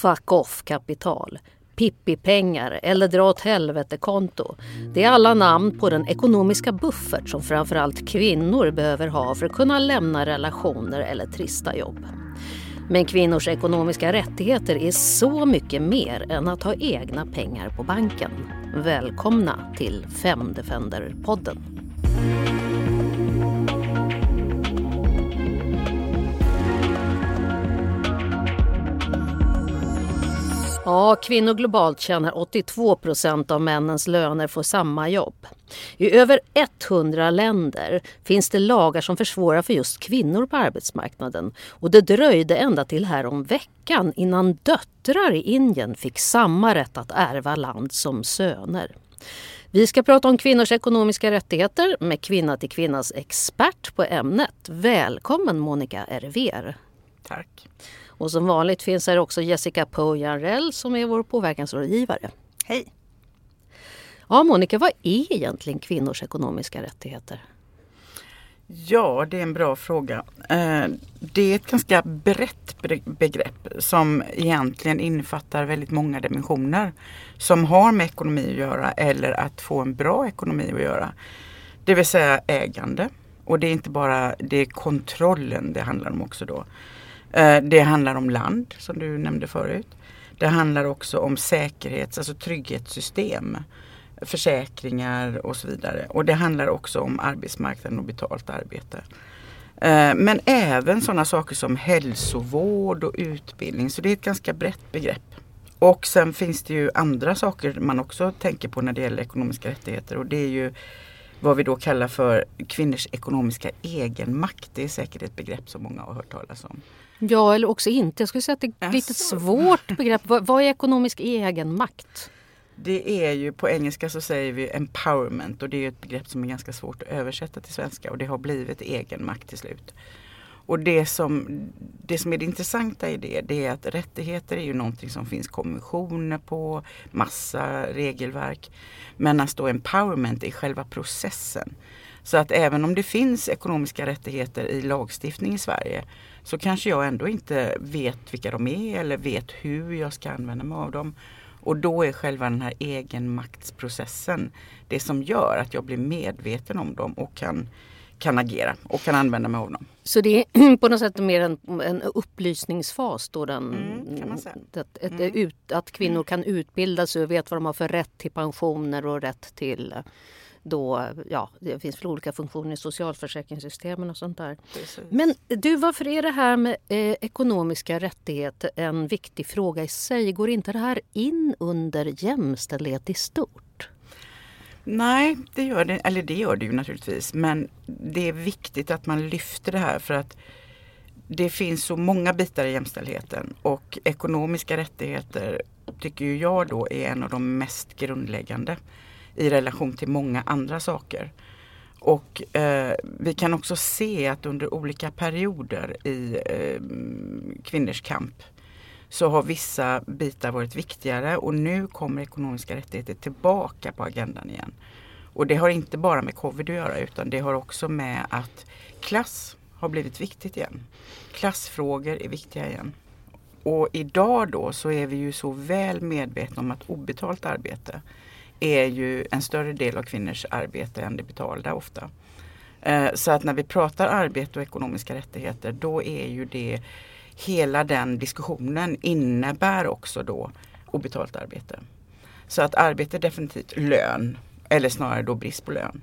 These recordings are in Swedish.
fuck off-kapital, Pippi-pengar eller dra åt helvete-konto. Det är alla namn på den ekonomiska buffert som framförallt kvinnor behöver ha för att kunna lämna relationer eller trista jobb. Men kvinnors ekonomiska rättigheter är så mycket mer än att ha egna pengar på banken. Välkomna till Femdefender-podden. Ja, kvinnor globalt tjänar 82 procent av männens löner för samma jobb. I över 100 länder finns det lagar som försvårar för just kvinnor på arbetsmarknaden. Och det dröjde ända till här om veckan innan döttrar i Indien fick samma rätt att ärva land som söner. Vi ska prata om kvinnors ekonomiska rättigheter med Kvinna till kvinnas expert på ämnet. Välkommen Monica Erver. Tack. Och som vanligt finns här också Jessica Pojanrell som är vår påverkansrådgivare. Hej! Ja, Monica, vad är egentligen kvinnors ekonomiska rättigheter? Ja, det är en bra fråga. Eh, det är ett ganska brett begrepp som egentligen innefattar väldigt många dimensioner som har med ekonomi att göra eller att få en bra ekonomi att göra. Det vill säga ägande. Och det är inte bara det är kontrollen det handlar om också då. Eh, det handlar om land som du nämnde förut. Det handlar också om säkerhets, alltså trygghetssystem, försäkringar och så vidare. Och det handlar också om arbetsmarknaden och betalt arbete. Eh, men även sådana saker som hälsovård och utbildning. Så det är ett ganska brett begrepp. Och sen finns det ju andra saker man också tänker på när det gäller ekonomiska rättigheter och det är ju vad vi då kallar för kvinnors ekonomiska egenmakt. Det är säkert ett begrepp som många har hört talas om. Ja, eller också inte. Jag skulle säga att det är ett lite svårt begrepp. Vad, vad är ekonomisk egenmakt? Det är ju på engelska så säger vi empowerment och det är ett begrepp som är ganska svårt att översätta till svenska och det har blivit egenmakt till slut. Och det som, det som är det intressanta i det, det är att rättigheter är ju någonting som finns konventioner på, massa regelverk. Men att då empowerment är själva processen. Så att även om det finns ekonomiska rättigheter i lagstiftning i Sverige så kanske jag ändå inte vet vilka de är eller vet hur jag ska använda mig av dem. Och då är själva den här egenmaktsprocessen det som gör att jag blir medveten om dem och kan, kan agera och kan använda mig av dem. Så det är på något sätt mer en, en upplysningsfas då den, mm, att, mm. ut, att kvinnor kan utbilda sig och vet vad de har för rätt till pensioner och rätt till då, ja, det finns väl olika funktioner i socialförsäkringssystemen och sånt där. Precis. Men du, varför är det här med eh, ekonomiska rättigheter en viktig fråga i sig? Går inte det här in under jämställdhet i stort? Nej, det gör det, eller det gör det ju naturligtvis. Men det är viktigt att man lyfter det här för att det finns så många bitar i jämställdheten och ekonomiska rättigheter tycker jag då är en av de mest grundläggande i relation till många andra saker. Och eh, vi kan också se att under olika perioder i eh, kvinnors kamp så har vissa bitar varit viktigare och nu kommer ekonomiska rättigheter tillbaka på agendan igen. Och det har inte bara med covid att göra utan det har också med att klass har blivit viktigt igen. Klassfrågor är viktiga igen. Och idag då så är vi ju så väl medvetna om att obetalt arbete är ju en större del av kvinnors arbete än det betalda ofta. Eh, så att när vi pratar arbete och ekonomiska rättigheter då är ju det hela den diskussionen innebär också då obetalt arbete. Så att arbete är definitivt lön eller snarare då brist på lön.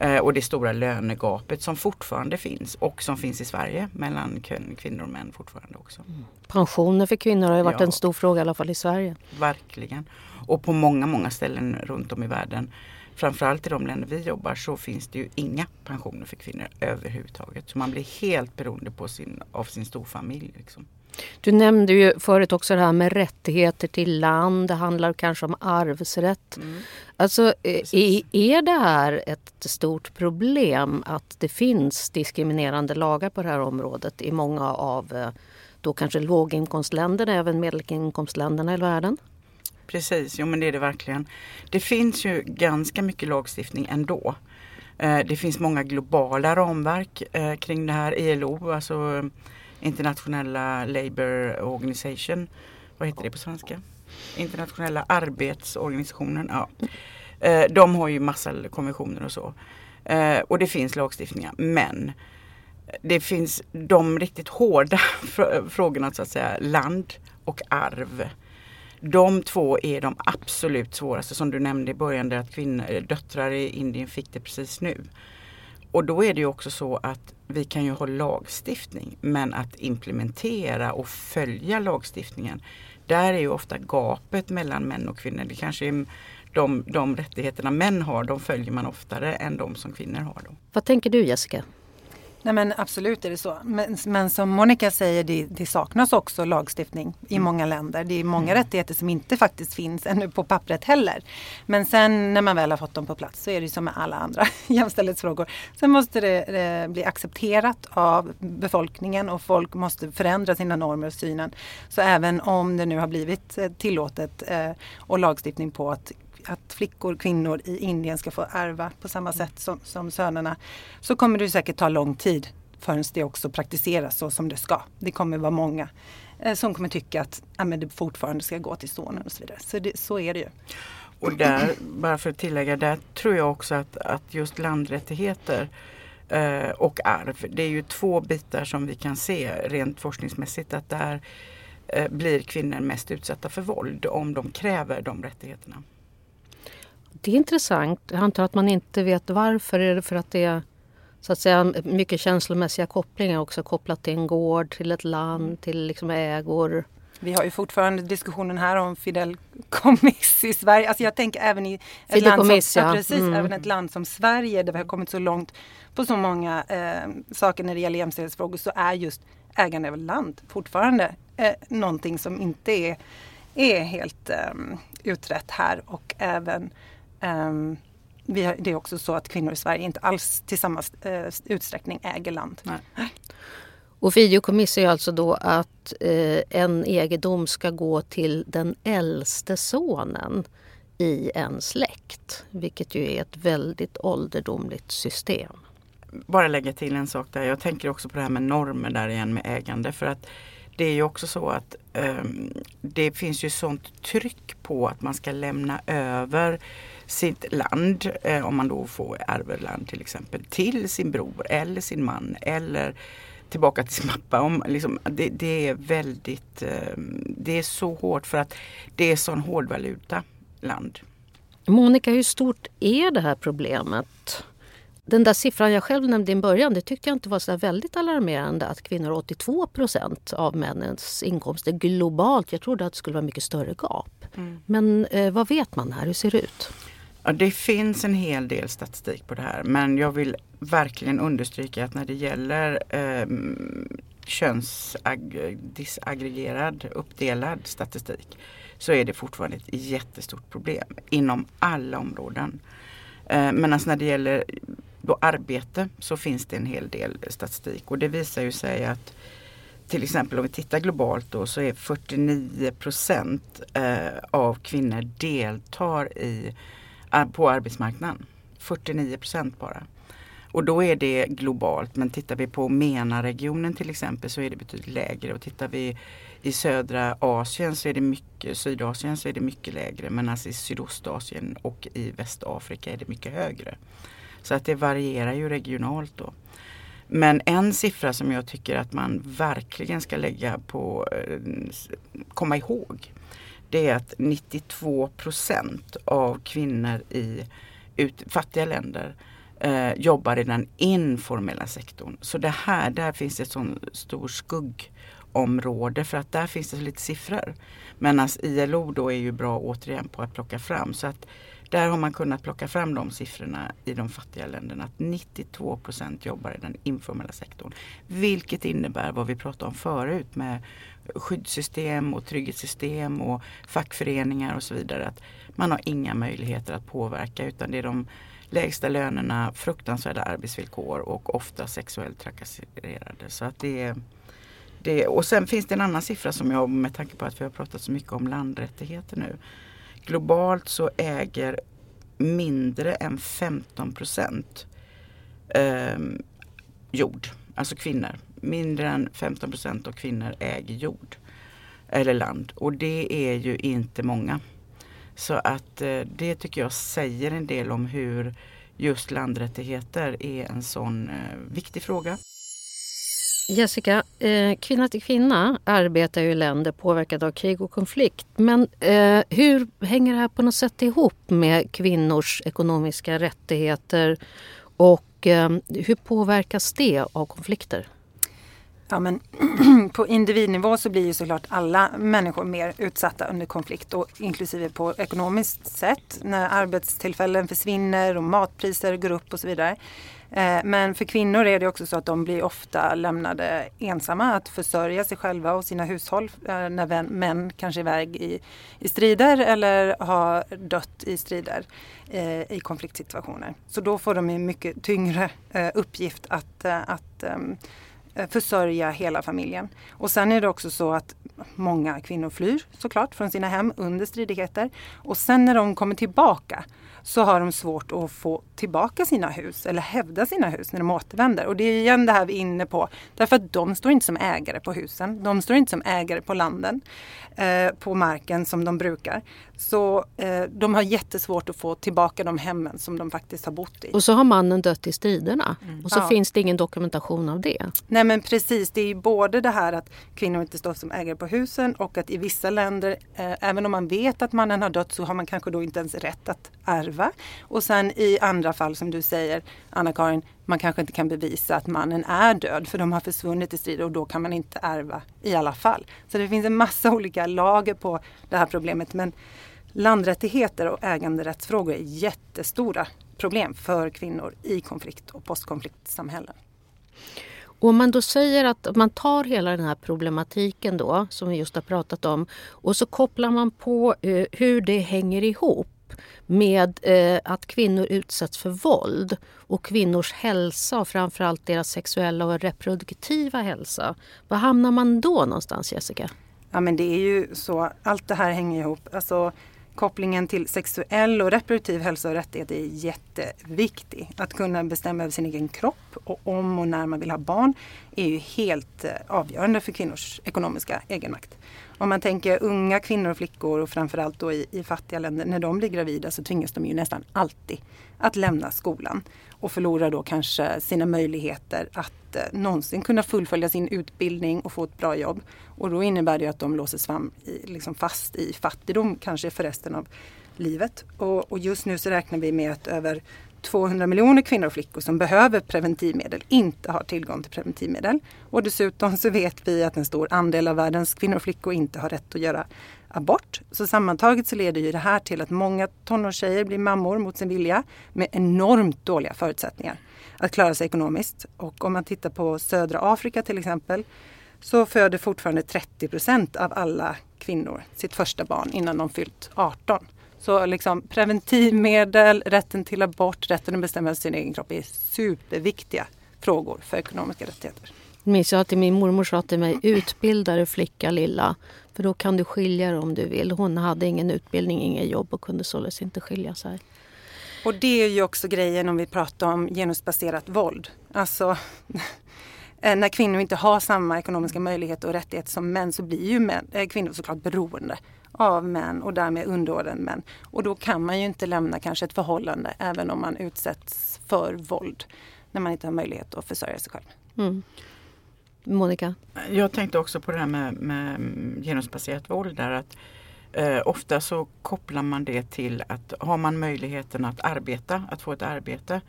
Eh, och det stora lönegapet som fortfarande finns och som finns i Sverige mellan kvinnor och män fortfarande också. Mm. Pensioner för kvinnor har ju varit ja, en stor fråga i alla fall i Sverige. Verkligen. Och på många, många ställen runt om i världen framförallt i de länder vi jobbar så finns det ju inga pensioner för kvinnor överhuvudtaget. Så man blir helt beroende på sin, av sin storfamilj. Liksom. Du nämnde ju förut också det här med rättigheter till land. Det handlar kanske om arvsrätt. Mm. Alltså, är, är det här ett stort problem att det finns diskriminerande lagar på det här området i många av eh, då kanske låginkomstländerna, även medelinkomstländerna i världen? Precis, jo men det är det verkligen. Det finns ju ganska mycket lagstiftning ändå. Eh, det finns många globala ramverk eh, kring det här. ILO, alltså internationella Labour Organization vad heter det på svenska? Internationella arbetsorganisationen. Ja. Eh, de har ju massa konventioner och så. Eh, och det finns lagstiftningar men det finns de riktigt hårda frågorna så att säga, land och arv. De två är de absolut svåraste som du nämnde i början, att kvinnor, döttrar i Indien fick det precis nu. Och då är det ju också så att vi kan ju ha lagstiftning men att implementera och följa lagstiftningen där är ju ofta gapet mellan män och kvinnor. Det kanske är de, de rättigheterna män har, de följer man oftare än de som kvinnor har. Då. Vad tänker du Jessica? Nej men absolut är det så. Men, men som Monica säger, det, det, saknas också lagstiftning i mm. många länder. Det är många mm. rättigheter som inte faktiskt finns ännu på pappret heller. Men sen när man väl har fått dem på plats så är det som med alla andra jämställdhetsfrågor. Sen måste det, det bli accepterat av befolkningen och folk måste förändra sina normer och synen. Så även om det nu har blivit eh, tillåtet eh, och lagstiftning på att att flickor, kvinnor i Indien ska få ärva på samma sätt som, som sönerna. Så kommer det säkert ta lång tid förrän det också praktiseras så som det ska. Det kommer vara många eh, som kommer tycka att ja, men det fortfarande ska gå till sonen och så vidare. Så, det, så är det ju. Och där, bara för att tillägga, där tror jag också att, att just landrättigheter eh, och arv, det är ju två bitar som vi kan se rent forskningsmässigt att där eh, blir kvinnor mest utsatta för våld om de kräver de rättigheterna. Det är intressant. Jag antar att man inte vet varför. Är det för att det är så att säga, mycket känslomässiga kopplingar också kopplat till en gård, till ett land, till liksom ägor? Vi har ju fortfarande diskussionen här om Fidel Comics i Sverige. Alltså jag tänker även i ett, land som, ja. precis, mm. även ett land som Sverige där vi har kommit så långt på så många eh, saker när det gäller jämställdhetsfrågor så är just ägande av land fortfarande eh, någonting som inte är, är helt eh, utrett här och även Um, har, det är också så att kvinnor i Sverige inte alls till samma uh, utsträckning äger land. Nej. Och Fideikommiss är alltså då att eh, en egendom ska gå till den äldste sonen i en släkt. Vilket ju är ett väldigt ålderdomligt system. Bara lägga till en sak där. Jag tänker också på det här med normer där igen med ägande. För att det är ju också så att um, det finns ju sånt tryck på att man ska lämna över sitt land, eh, om man då får arveland till exempel, till sin bror eller sin man eller tillbaka till sin pappa. Om, liksom, det, det, är väldigt, eh, det är så hårt för att det är sån hårdvaluta land. Monica, hur stort är det här problemet? Den där siffran jag själv nämnde i början, det tyckte jag inte var så väldigt alarmerande att kvinnor har 82 procent av männens inkomster globalt. Jag trodde att det skulle vara mycket större gap. Mm. Men eh, vad vet man här? Hur ser det ut? Ja, det finns en hel del statistik på det här men jag vill verkligen understryka att när det gäller eh, könsdisaggregerad, uppdelad statistik så är det fortfarande ett jättestort problem inom alla områden. Eh, men alltså när det gäller då arbete så finns det en hel del statistik och det visar ju sig att till exempel om vi tittar globalt då så är 49 procent eh, av kvinnor deltar i eh, på arbetsmarknaden. 49 procent bara. Och då är det globalt men tittar vi på MENA-regionen till exempel så är det betydligt lägre och tittar vi i södra Asien så är det mycket, Sydasien så är det mycket lägre men alltså i Sydostasien och i Västafrika är det mycket högre. Så att det varierar ju regionalt då. Men en siffra som jag tycker att man verkligen ska lägga på, eh, komma ihåg det är att 92 procent av kvinnor i ut, fattiga länder eh, jobbar i den informella sektorn. Så det här, där finns det ett sån stor skuggområde för att där finns det lite siffror. Medan ILO då är ju bra återigen på att plocka fram så att där har man kunnat plocka fram de siffrorna i de fattiga länderna. Att 92 procent jobbar i den informella sektorn. Vilket innebär vad vi pratade om förut med skyddssystem och trygghetssystem och fackföreningar och så vidare. Att man har inga möjligheter att påverka utan det är de lägsta lönerna, fruktansvärda arbetsvillkor och ofta sexuellt trakasserade. Så att det är, det, och sen finns det en annan siffra som jag med tanke på att vi har pratat så mycket om landrättigheter nu. Globalt så äger mindre än 15 procent eh, jord, alltså kvinnor mindre än 15 procent av kvinnor äger jord. eller land och det är ju inte många. Så att eh, det tycker jag säger en del om hur just landrättigheter är en sån eh, viktig fråga. Jessica, eh, Kvinna till kvinna arbetar ju i länder påverkade av krig och konflikt. Men eh, hur hänger det här på något sätt ihop med kvinnors ekonomiska rättigheter och eh, hur påverkas det av konflikter? Ja, men på individnivå så blir ju såklart alla människor mer utsatta under konflikt och inklusive på ekonomiskt sätt när arbetstillfällen försvinner och matpriser går upp och så vidare. Eh, men för kvinnor är det också så att de blir ofta lämnade ensamma att försörja sig själva och sina hushåll eh, när män kanske är iväg i, i strider eller har dött i strider eh, i konfliktsituationer. Så då får de en mycket tyngre uppgift att, att ehm, försörja hela familjen. Och sen är det också så att många kvinnor flyr såklart från sina hem under stridigheter. Och sen när de kommer tillbaka så har de svårt att få tillbaka sina hus eller hävda sina hus när de återvänder. Och det är igen det här vi är inne på. Därför att de står inte som ägare på husen. De står inte som ägare på landen, eh, på marken som de brukar. Så eh, de har jättesvårt att få tillbaka de hemmen som de faktiskt har bott i. Och så har mannen dött i striderna mm. och så ja. finns det ingen dokumentation av det. Nej men precis, det är både det här att kvinnor inte står som ägare på husen och att i vissa länder, eh, även om man vet att mannen har dött så har man kanske då inte ens rätt att själva. Och sen i andra fall som du säger, Anna-Karin, man kanske inte kan bevisa att mannen är död för de har försvunnit i strid och då kan man inte ärva i alla fall. Så det finns en massa olika lager på det här problemet. Men landrättigheter och äganderättsfrågor är jättestora problem för kvinnor i konflikt och postkonfliktsamhällen. Om man då säger att man tar hela den här problematiken då som vi just har pratat om och så kopplar man på eh, hur det hänger ihop med eh, att kvinnor utsätts för våld och kvinnors hälsa och framförallt deras sexuella och reproduktiva hälsa. Var hamnar man då någonstans Jessica? Ja men det är ju så, allt det här hänger ihop. Alltså, kopplingen till sexuell och reproduktiv hälsa och rättigheter är jätteviktig. Att kunna bestämma över sin egen kropp och om och när man vill ha barn är ju helt eh, avgörande för kvinnors ekonomiska egenmakt. Om man tänker unga kvinnor och flickor och framförallt då i, i fattiga länder, när de blir gravida så tvingas de ju nästan alltid att lämna skolan och förlorar då kanske sina möjligheter att eh, någonsin kunna fullfölja sin utbildning och få ett bra jobb. Och då innebär det att de låses fram i, liksom fast i fattigdom kanske för resten av livet. Och, och just nu så räknar vi med att över 200 miljoner kvinnor och flickor som behöver preventivmedel inte har tillgång till preventivmedel. Och dessutom så vet vi att en stor andel av världens kvinnor och flickor inte har rätt att göra abort. Så sammantaget så leder ju det här till att många tonårstjejer blir mammor mot sin vilja med enormt dåliga förutsättningar att klara sig ekonomiskt. Och om man tittar på södra Afrika till exempel så föder fortfarande 30 procent av alla kvinnor sitt första barn innan de fyllt 18. Så liksom preventivmedel, rätten till abort, rätten att bestämma sin egen kropp är superviktiga frågor för ekonomiska rättigheter. Minns jag att min mormor sa till mig, utbilda dig flicka lilla. För då kan du skilja dig om du vill. Hon hade ingen utbildning, inget jobb och kunde således inte skilja sig. Och det är ju också grejen om vi pratar om genusbaserat våld. Alltså när kvinnor inte har samma ekonomiska möjligheter och rättigheter som män så blir ju män, eh, kvinnor såklart beroende av män och därmed underordnade män. Och då kan man ju inte lämna kanske ett förhållande även om man utsätts för våld när man inte har möjlighet att försörja sig själv. Mm. Monica? Jag tänkte också på det här med, med genusbaserat våld där att eh, ofta så kopplar man det till att har man möjligheten att arbeta, att få ett arbete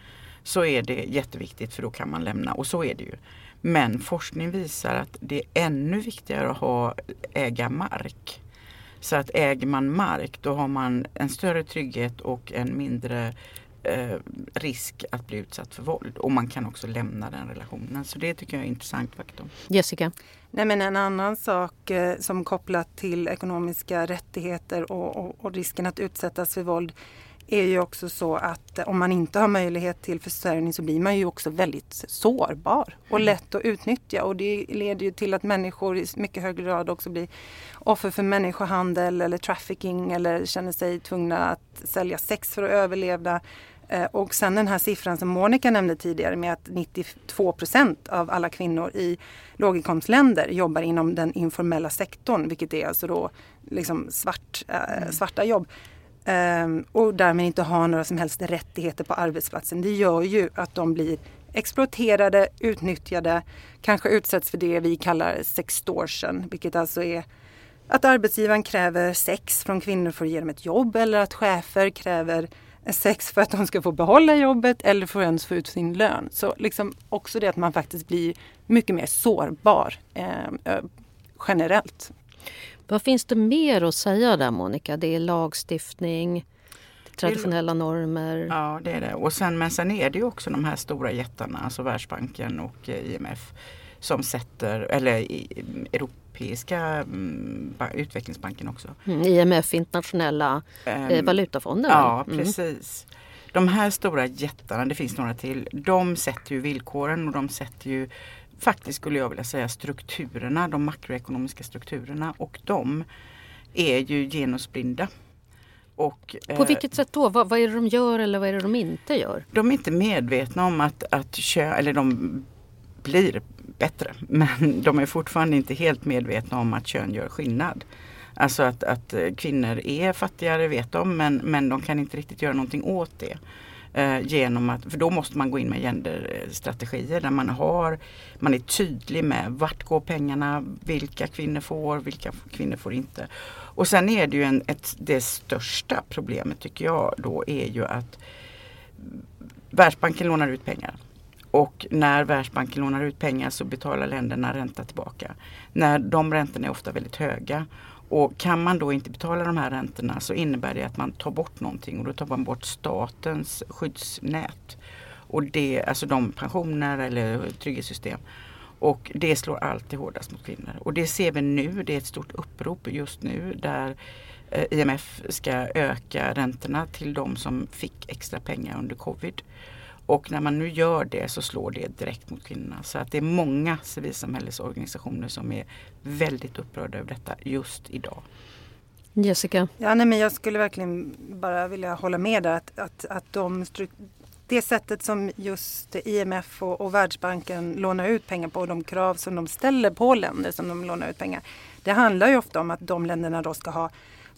så är det jätteviktigt för då kan man lämna och så är det ju. Men forskning visar att det är ännu viktigare att ha, äga mark. Så att äger man mark då har man en större trygghet och en mindre eh, risk att bli utsatt för våld. Och man kan också lämna den relationen. Så det tycker jag är intressant faktum. Jessica? Nej, men en annan sak eh, som kopplat till ekonomiska rättigheter och, och, och risken att utsättas för våld är ju också så att om man inte har möjlighet till försörjning så blir man ju också väldigt sårbar och mm. lätt att utnyttja och det leder ju till att människor i mycket högre grad också blir offer för människohandel eller trafficking eller känner sig tvungna att sälja sex för att överleva Eh, och sen den här siffran som Monica nämnde tidigare med att 92 procent av alla kvinnor i låginkomstländer jobbar inom den informella sektorn, vilket är alltså då liksom svart, äh, mm. svarta jobb. Ehm, och därmed inte har några som helst rättigheter på arbetsplatsen. Det gör ju att de blir exploaterade, utnyttjade, kanske utsätts för det vi kallar sextortion, vilket alltså är att arbetsgivaren kräver sex från kvinnor för att ge dem ett jobb eller att chefer kräver sex för att de ska få behålla jobbet eller för att ens få ut sin lön. Så liksom också det att man faktiskt blir mycket mer sårbar eh, generellt. Vad finns det mer att säga där Monica? Det är lagstiftning, traditionella normer. Ja det är det. Och sen, men sen är det ju också de här stora jättarna, alltså Världsbanken och eh, IMF som sätter, eller Europeiska mm, utvecklingsbanken också. Mm, IMF, internationella um, valutafonden. Ja mm. precis. De här stora jättarna, det finns några till, de sätter ju villkoren och de sätter ju faktiskt skulle jag vilja säga strukturerna, de makroekonomiska strukturerna och de är ju genusblinda. Och, På eh, vilket sätt då? Vad, vad, är det de gör eller vad är det de inte gör? De är inte medvetna om att, att kö, eller de blir bättre. Men de är fortfarande inte helt medvetna om att kön gör skillnad. Alltså att, att kvinnor är fattigare vet de men, men de kan inte riktigt göra någonting åt det. Eh, genom att, för då måste man gå in med genderstrategier där man har, man är tydlig med vart går pengarna, vilka kvinnor får, vilka kvinnor får inte. Och sen är det ju en, ett, det största problemet tycker jag då är ju att Världsbanken lånar ut pengar. Och när Världsbanken lånar ut pengar så betalar länderna ränta tillbaka. När de räntorna är ofta väldigt höga. Och kan man då inte betala de här räntorna så innebär det att man tar bort någonting och då tar man bort statens skyddsnät. Och det, alltså de pensioner eller trygghetssystem. Och det slår alltid hårdast mot kvinnor. Och det ser vi nu, det är ett stort upprop just nu där eh, IMF ska öka räntorna till de som fick extra pengar under covid. Och när man nu gör det så slår det direkt mot kvinnorna. Så att det är många civilsamhällesorganisationer som är väldigt upprörda över detta just idag. Jessica? Ja, nej, men jag skulle verkligen bara vilja hålla med där att, att, att de det sättet som just IMF och, och Världsbanken lånar ut pengar på och de krav som de ställer på länder som de lånar ut pengar. Det handlar ju ofta om att de länderna då ska ha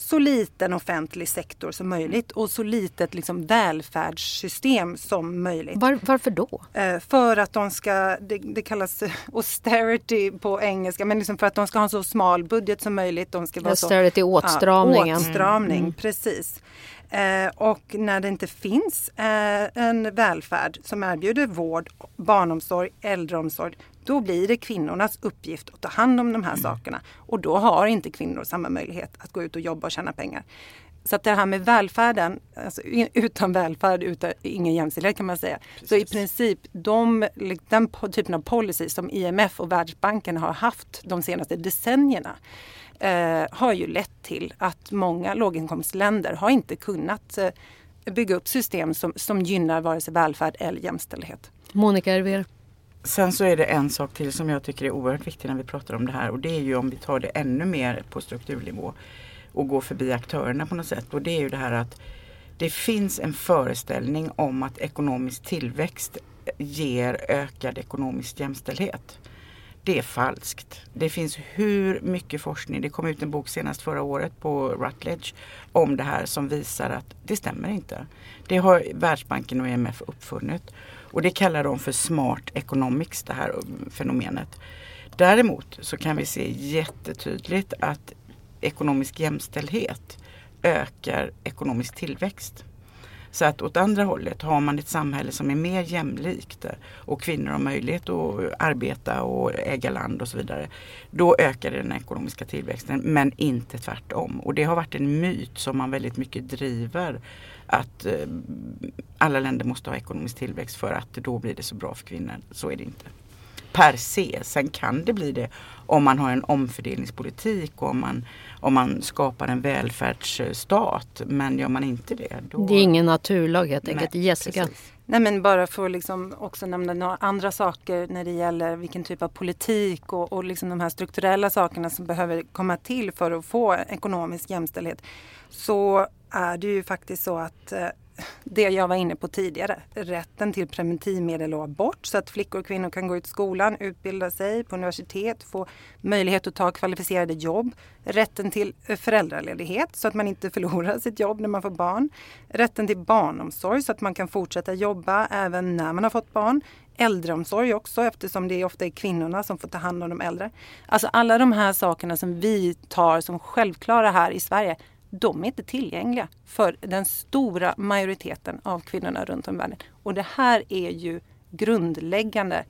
så liten offentlig sektor som möjligt och så litet liksom välfärdssystem som möjligt. Var, varför då? Eh, för att de ska, det, det, kallas austerity på engelska, men liksom för att de ska ha en så smal budget som möjligt. De ska vara austerity, så, åtstramningen. Ja, åtstramning, mm. precis. Eh, och när det inte finns eh, en välfärd som erbjuder vård, barnomsorg, äldreomsorg, då blir det kvinnornas uppgift att ta hand om de här mm. sakerna. Och då har inte kvinnor samma möjlighet att gå ut och jobba och tjäna pengar. Så att det här med välfärden, alltså utan välfärd, utan ingen jämställdhet kan man säga. Precis. Så i princip de, den typen av policy som IMF och Världsbanken har haft de senaste decennierna eh, har ju lett till att många låginkomstländer har inte kunnat eh, bygga upp system som, som gynnar vare sig välfärd eller jämställdhet. Monica Erver. Sen så är det en sak till som jag tycker är oerhört viktig när vi pratar om det här och det är ju om vi tar det ännu mer på strukturnivå och går förbi aktörerna på något sätt och det är ju det här att det finns en föreställning om att ekonomisk tillväxt ger ökad ekonomisk jämställdhet. Det är falskt. Det finns hur mycket forskning, det kom ut en bok senast förra året på Rutledge om det här som visar att det stämmer inte. Det har Världsbanken och IMF uppfunnit. Och det kallar de för smart economics, det här fenomenet. Däremot så kan vi se jättetydligt att ekonomisk jämställdhet ökar ekonomisk tillväxt. Så att åt andra hållet, har man ett samhälle som är mer jämlikt eh, och kvinnor har möjlighet att arbeta och äga land och så vidare. Då ökar den ekonomiska tillväxten men inte tvärtom. Och det har varit en myt som man väldigt mycket driver. Att eh, alla länder måste ha ekonomisk tillväxt för att då blir det så bra för kvinnor. Så är det inte per se. Sen kan det bli det om man har en omfördelningspolitik och om man, om man skapar en välfärdsstat. Men gör man inte det då... Det är ingen naturlag helt enkelt. Nej, Jessica? Precis. Nej men bara för att liksom också nämna några andra saker när det gäller vilken typ av politik och, och liksom de här strukturella sakerna som behöver komma till för att få ekonomisk jämställdhet. Så är det ju faktiskt så att det jag var inne på tidigare. Rätten till preventivmedel och abort så att flickor och kvinnor kan gå ut skolan, utbilda sig på universitet, få möjlighet att ta kvalificerade jobb. Rätten till föräldraledighet så att man inte förlorar sitt jobb när man får barn. Rätten till barnomsorg så att man kan fortsätta jobba även när man har fått barn. Äldreomsorg också eftersom det ofta är kvinnorna som får ta hand om de äldre. Alltså alla de här sakerna som vi tar som självklara här i Sverige de är inte tillgängliga för den stora majoriteten av kvinnorna runt om i världen. Och det här är ju grundläggande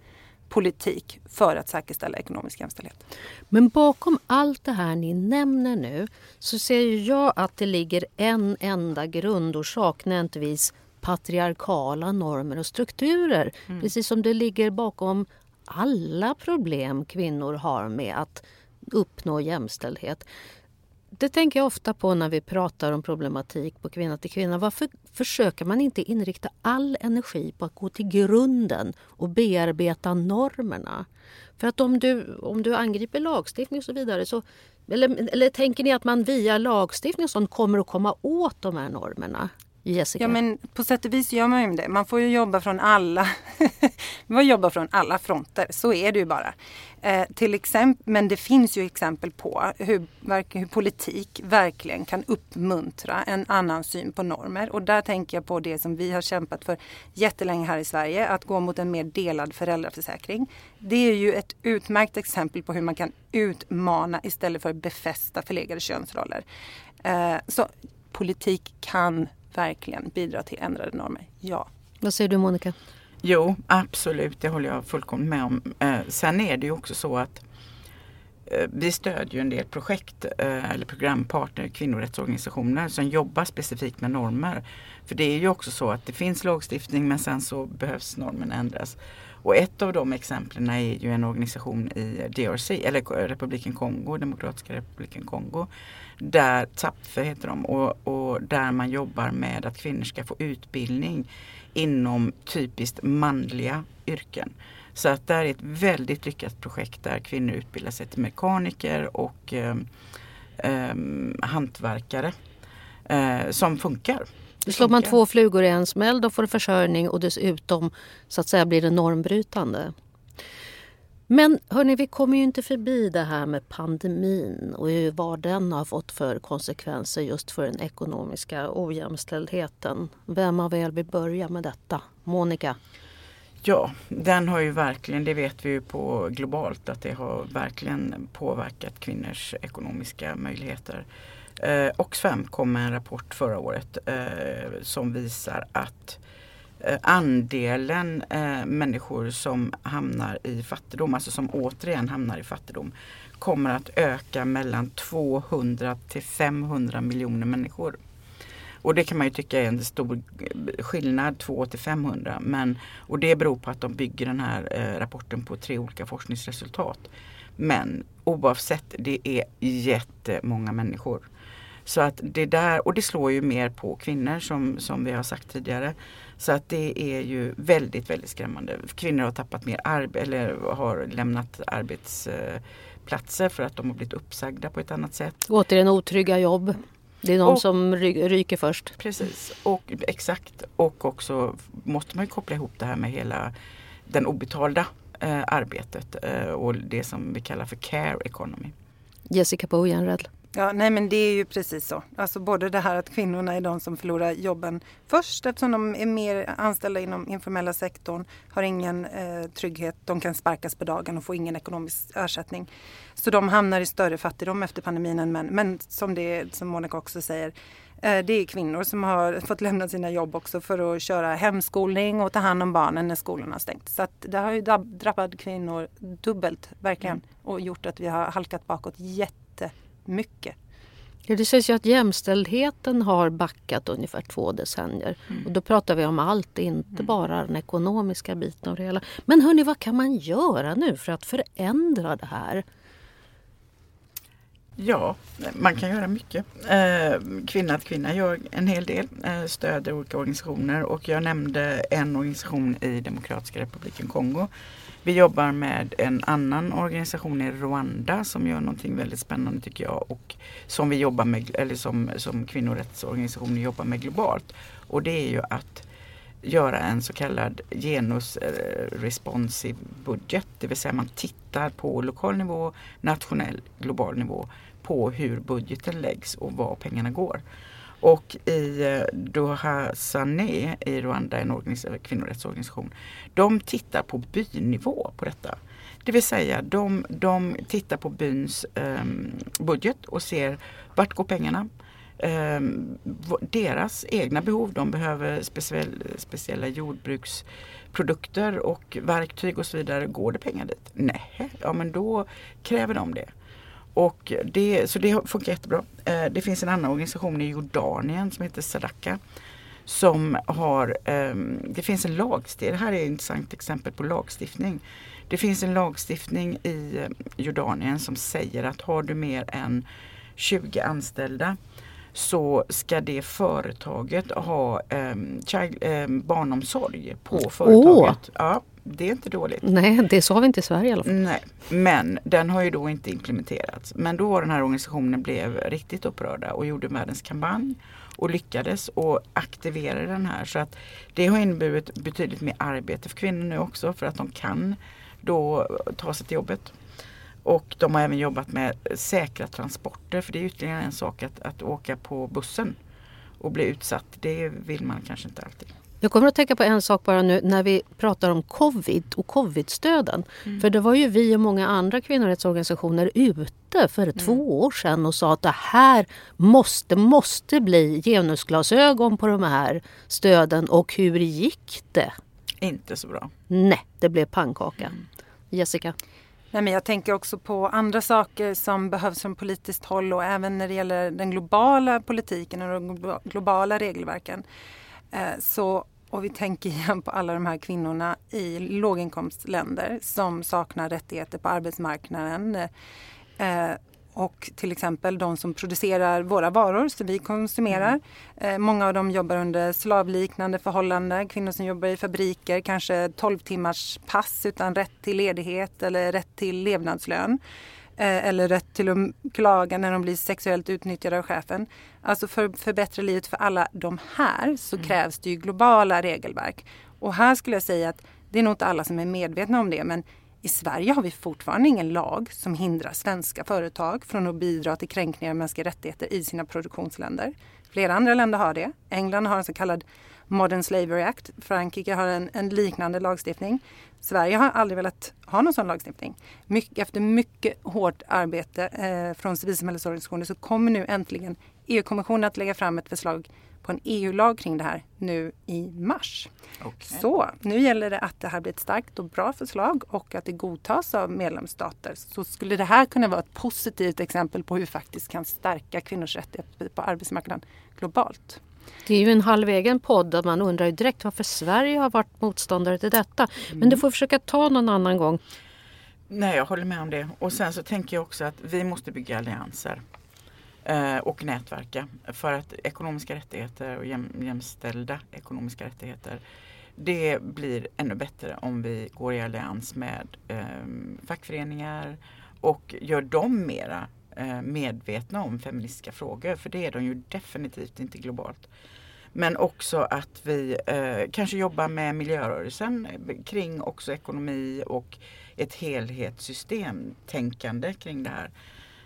politik för att säkerställa ekonomisk jämställdhet. Men bakom allt det här ni nämner nu så ser jag att det ligger en enda grundorsak, nämligtvis patriarkala normer och strukturer. Mm. Precis som det ligger bakom alla problem kvinnor har med att uppnå jämställdhet det tänker jag ofta på när vi pratar om problematik på kvinna till kvinna. Varför försöker man inte inrikta all energi på att gå till grunden och bearbeta normerna? För att om du, om du angriper lagstiftning och så vidare så eller, eller tänker ni att man via lagstiftning och sånt kommer att komma åt de här normerna? Jessica? Ja men på sätt och vis gör man ju det. Man får ju jobba från alla, man jobbar från alla fronter. Så är det ju bara. Eh, till exempel, men det finns ju exempel på hur, hur politik verkligen kan uppmuntra en annan syn på normer. Och där tänker jag på det som vi har kämpat för jättelänge här i Sverige. Att gå mot en mer delad föräldraförsäkring. Det är ju ett utmärkt exempel på hur man kan utmana istället för befästa förlegade könsroller. Eh, så politik kan verkligen bidra till ändrade normer. Ja. Vad säger du Monica? Jo, absolut, det håller jag fullkomligt med om. Eh, sen är det ju också så att Eh, vi stödjer en del projekt eh, eller programpartner, kvinnorättsorganisationer som jobbar specifikt med normer. För det är ju också så att det finns lagstiftning men sen så behövs normen ändras. Och ett av de exemplen är ju en organisation i DRC, eller republiken Kongo, Demokratiska republiken Kongo. Där TAPFE heter de och, och där man jobbar med att kvinnor ska få utbildning inom typiskt manliga yrken. Så att det är ett väldigt lyckat projekt där kvinnor utbildar sig till mekaniker och eh, eh, hantverkare eh, som funkar. Då slår man två flugor i en smäll, då får du försörjning och dessutom så att säga blir det normbrytande. Men hörni, vi kommer ju inte förbi det här med pandemin och vad den har fått för konsekvenser just för den ekonomiska ojämställdheten. Vem av er vill börja med detta? Monica? Ja, den har ju verkligen, det vet vi ju på globalt, att det har verkligen påverkat kvinnors ekonomiska möjligheter. Eh, Oxfam kom med en rapport förra året eh, som visar att eh, andelen eh, människor som hamnar i fattigdom, alltså som återigen hamnar i fattigdom, kommer att öka mellan 200 till 500 miljoner människor. Och det kan man ju tycka är en stor skillnad, 2 till 500. Men, och det beror på att de bygger den här eh, rapporten på tre olika forskningsresultat. Men oavsett, det är jättemånga människor. Så att det där, och det slår ju mer på kvinnor som, som vi har sagt tidigare. Så att det är ju väldigt, väldigt skrämmande. Kvinnor har tappat mer arbete eller har lämnat arbetsplatser eh, för att de har blivit uppsagda på ett annat sätt. Återigen otrygga jobb. Det är de och, som ryker först. Precis, och, exakt. Och också måste man koppla ihop det här med hela den obetalda eh, arbetet eh, och det som vi kallar för care economy. Jessica Bojenred. Ja, nej men det är ju precis så. Alltså både det här att kvinnorna är de som förlorar jobben först eftersom de är mer anställda inom informella sektorn, har ingen eh, trygghet, de kan sparkas på dagen och få ingen ekonomisk ersättning. Så de hamnar i större fattigdom efter pandemin än män. Men som, det, som Monica också säger, eh, det är kvinnor som har fått lämna sina jobb också för att köra hemskolning och ta hand om barnen när skolorna har stängt. Så att det har ju drabbat kvinnor dubbelt verkligen mm. och gjort att vi har halkat bakåt jätte mycket. Ja, det sägs ju att jämställdheten har backat ungefär två decennier. Mm. Och då pratar vi om allt, inte mm. bara den ekonomiska biten av det hela. Men hörni, vad kan man göra nu för att förändra det här? Ja, man kan göra mycket. Eh, kvinna till kvinna gör en hel del, eh, stöder olika organisationer och jag nämnde en organisation i Demokratiska republiken Kongo vi jobbar med en annan organisation i Rwanda som gör någonting väldigt spännande tycker jag och som vi jobbar med, eller som, som kvinnorättsorganisationer jobbar med globalt. Och det är ju att göra en så kallad genusresponsiv budget. Det vill säga man tittar på lokal nivå, nationell, global nivå på hur budgeten läggs och var pengarna går. Och i eh, Doha Sané i Rwanda, en eh, kvinnorättsorganisation, de tittar på bynivå på detta. Det vill säga de, de tittar på byns eh, budget och ser vart går pengarna? Eh, deras egna behov, de behöver speciell, speciella jordbruksprodukter och verktyg och så vidare. Går det pengar dit? Nej, ja men då kräver de det. Och det, så det funkar jättebra. Eh, det finns en annan organisation i Jordanien som heter Sadaka. Som har, ehm, det finns en lagstiftning, det här är ett intressant exempel på lagstiftning. Det finns en lagstiftning i eh, Jordanien som säger att har du mer än 20 anställda så ska det företaget ha um, child, um, barnomsorg på företaget. Oh. Ja, det är inte dåligt. Nej, det sa vi inte i Sverige i alla fall. Nej, men den har ju då inte implementerats. Men då den här organisationen blev riktigt upprörda och gjorde världens kampanj och lyckades och aktiverade den här. Så att det har inneburit betydligt mer arbete för kvinnor nu också för att de kan då ta sig till jobbet. Och de har även jobbat med säkra transporter för det är ytterligare en sak att, att åka på bussen och bli utsatt. Det vill man kanske inte alltid. Jag kommer att tänka på en sak bara nu när vi pratar om covid och covidstöden. Mm. För det var ju vi och många andra kvinnorättsorganisationer ute för mm. två år sedan och sa att det här måste, måste bli genusglasögon på de här stöden. Och hur gick det? Inte så bra. Nej, det blev pannkaka. Mm. Jessica? Nej, men jag tänker också på andra saker som behövs från politiskt håll och även när det gäller den globala politiken och de globala regelverken. Eh, så och vi tänker igen på alla de här kvinnorna i låginkomstländer som saknar rättigheter på arbetsmarknaden. Eh, och till exempel de som producerar våra varor som vi konsumerar. Mm. Eh, många av dem jobbar under slavliknande förhållanden. Kvinnor som jobbar i fabriker, kanske 12 timmars pass utan rätt till ledighet eller rätt till levnadslön. Eh, eller rätt till att klaga när de blir sexuellt utnyttjade av chefen. Alltså för att förbättra livet för alla de här så mm. krävs det ju globala regelverk. Och här skulle jag säga att det är nog inte alla som är medvetna om det men i Sverige har vi fortfarande ingen lag som hindrar svenska företag från att bidra till kränkningar av mänskliga rättigheter i sina produktionsländer. Flera andra länder har det. England har en så kallad Modern Slavery Act. Frankrike har en, en liknande lagstiftning. Sverige har aldrig velat ha någon sån lagstiftning. Mycket, efter mycket hårt arbete eh, från civilsamhällesorganisationer så kommer nu äntligen EU-kommissionen att lägga fram ett förslag på en EU-lag kring det här nu i mars. Okay. Så nu gäller det att det här blir ett starkt och bra förslag och att det godtas av medlemsstater. Så skulle det här kunna vara ett positivt exempel på hur vi faktiskt kan stärka kvinnors rättigheter på arbetsmarknaden globalt. Det är ju en halvegen podd där man undrar direkt varför Sverige har varit motståndare till detta. Men mm. du får försöka ta någon annan gång. Nej, jag håller med om det. Och sen så tänker jag också att vi måste bygga allianser eh, och nätverka för att ekonomiska rättigheter och jäm, jämställda ekonomiska rättigheter det blir ännu bättre om vi går i allians med eh, fackföreningar och gör dem mera Eh, medvetna om feministiska frågor för det är de ju definitivt inte globalt. Men också att vi eh, kanske jobbar med miljörörelsen kring också ekonomi och ett helhetssystem tänkande kring det här.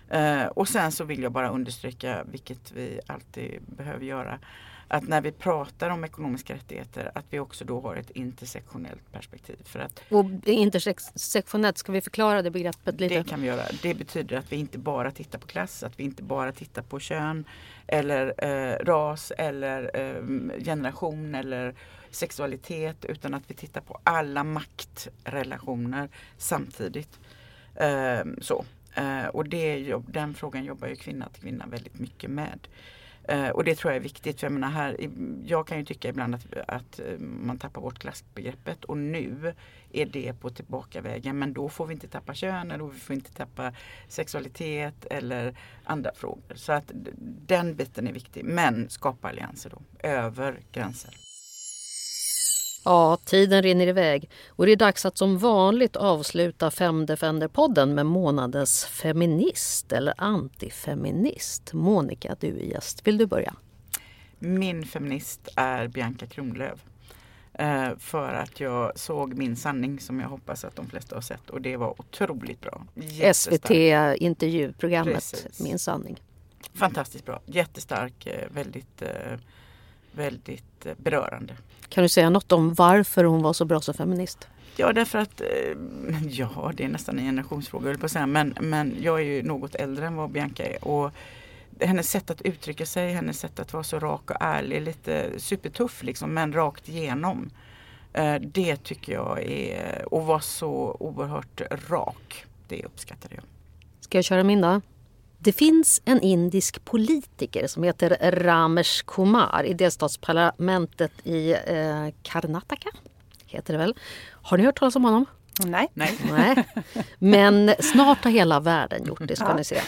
Eh, och sen så vill jag bara understryka, vilket vi alltid behöver göra, att när vi pratar om ekonomiska rättigheter att vi också då har ett intersektionellt perspektiv. För att, och intersektionellt, ska vi förklara det begreppet lite? Det kan vi göra. Det betyder att vi inte bara tittar på klass, att vi inte bara tittar på kön eller eh, ras eller eh, generation eller sexualitet utan att vi tittar på alla maktrelationer samtidigt. Eh, så. Eh, och det, den frågan jobbar ju kvinna till kvinna väldigt mycket med. Eh, och det tror jag är viktigt. För jag, menar här, jag kan ju tycka ibland att, att eh, man tappar bort klassbegreppet och nu är det på tillbakavägen. Men då får vi inte tappa kön eller vi får inte tappa sexualitet eller andra frågor. Så att den biten är viktig. Men skapa allianser då, över gränser. Ja, tiden rinner iväg och det är dags att som vanligt avsluta Femdefender-podden med månadens feminist eller antifeminist. Monica, du är gäst. Vill du börja? Min feminist är Bianca Kronlöf. Eh, för att jag såg Min sanning som jag hoppas att de flesta har sett och det var otroligt bra. SVT intervjuprogrammet Precis. Min sanning. Fantastiskt bra, jättestark, eh, väldigt, eh, väldigt berörande. Kan du säga något om varför hon var så bra som feminist? Ja därför att, ja det är nästan en generationsfråga på att säga, men, men jag är ju något äldre än vad Bianca är. Och hennes sätt att uttrycka sig, hennes sätt att vara så rak och ärlig, lite supertuff liksom, men rakt igenom. Eh, det tycker jag är, och vara så oerhört rak, det uppskattade jag. Ska jag köra min då? Det finns en indisk politiker som heter Ramesh Kumar i delstatsparlamentet i eh, Karnataka. Heter det väl. Har ni hört talas om honom? Nej. Nej. Nej. Men snart har hela världen gjort det ska ja. ni se.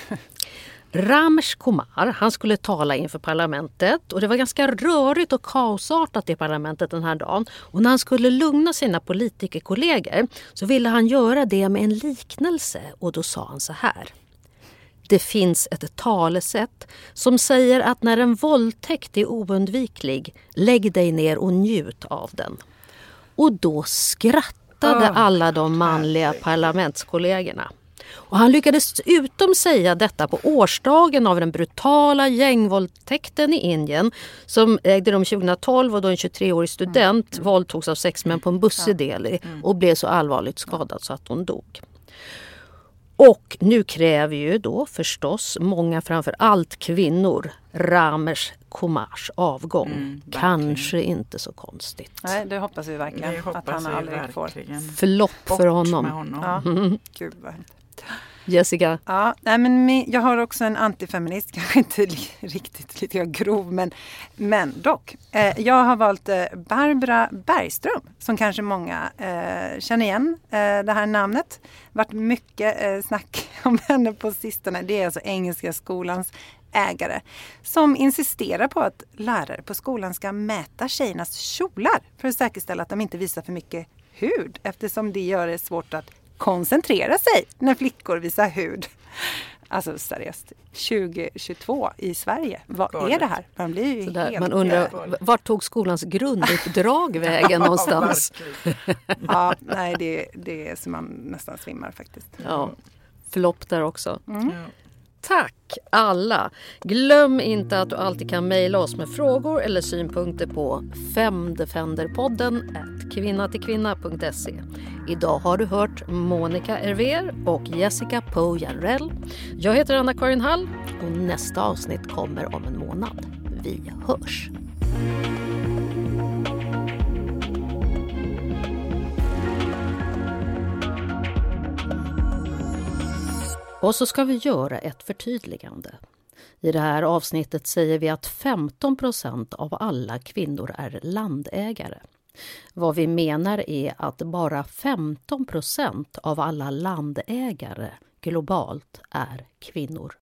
Ramesh Kumar han skulle tala inför parlamentet och det var ganska rörigt och kaosartat i parlamentet den här dagen. Och när han skulle lugna sina politikerkollegor så ville han göra det med en liknelse och då sa han så här. Det finns ett talesätt som säger att när en våldtäkt är oundviklig, lägg dig ner och njut av den. Och då skrattade alla de manliga parlamentskollegorna. Och han lyckades utom säga detta på årsdagen av den brutala gängvåldtäkten i Indien som ägde rum 2012 och då en 23-årig student mm. våldtogs av sex män på en buss i Delhi mm. och blev så allvarligt skadad så att hon dog. Och nu kräver ju då förstås många, framför allt kvinnor, Ramers Kumars avgång. Mm, Kanske inte så konstigt. Nej, det hoppas vi verkligen hoppas att han aldrig verkligen. får. Förlopp för honom. honom. Ja. Mm. Gud vad Jessica? Ja, nej, men jag har också en antifeminist, kanske inte riktigt lite grov men, men dock. Eh, jag har valt eh, Barbara Bergström som kanske många eh, känner igen eh, det här namnet. varit mycket eh, snack om henne på sistone. Det är alltså Engelska skolans ägare som insisterar på att lärare på skolan ska mäta tjejernas kjolar för att säkerställa att de inte visar för mycket hud eftersom det gör det svårt att koncentrera sig när flickor visar hud. Alltså seriöst, 2022 i Sverige. Vad Galet. är det här? Man blir ju Sådär, helt Man undrar, vart tog skolans grunduppdrag vägen någonstans? ja, nej det, det är så man nästan svimmar faktiskt. Ja, flopp där också. Mm. Tack alla! Glöm inte att du alltid kan mejla oss med frågor eller synpunkter på femdefenderpodden kvinnatillkvinna.se. Idag har du hört Monica Erver och Jessica Pojarell. Jag heter Anna-Karin Hall och nästa avsnitt kommer om en månad. Vi hörs! Och så ska vi göra ett förtydligande. I det här avsnittet säger vi att 15% av alla kvinnor är landägare. Vad vi menar är att bara 15% av alla landägare globalt är kvinnor.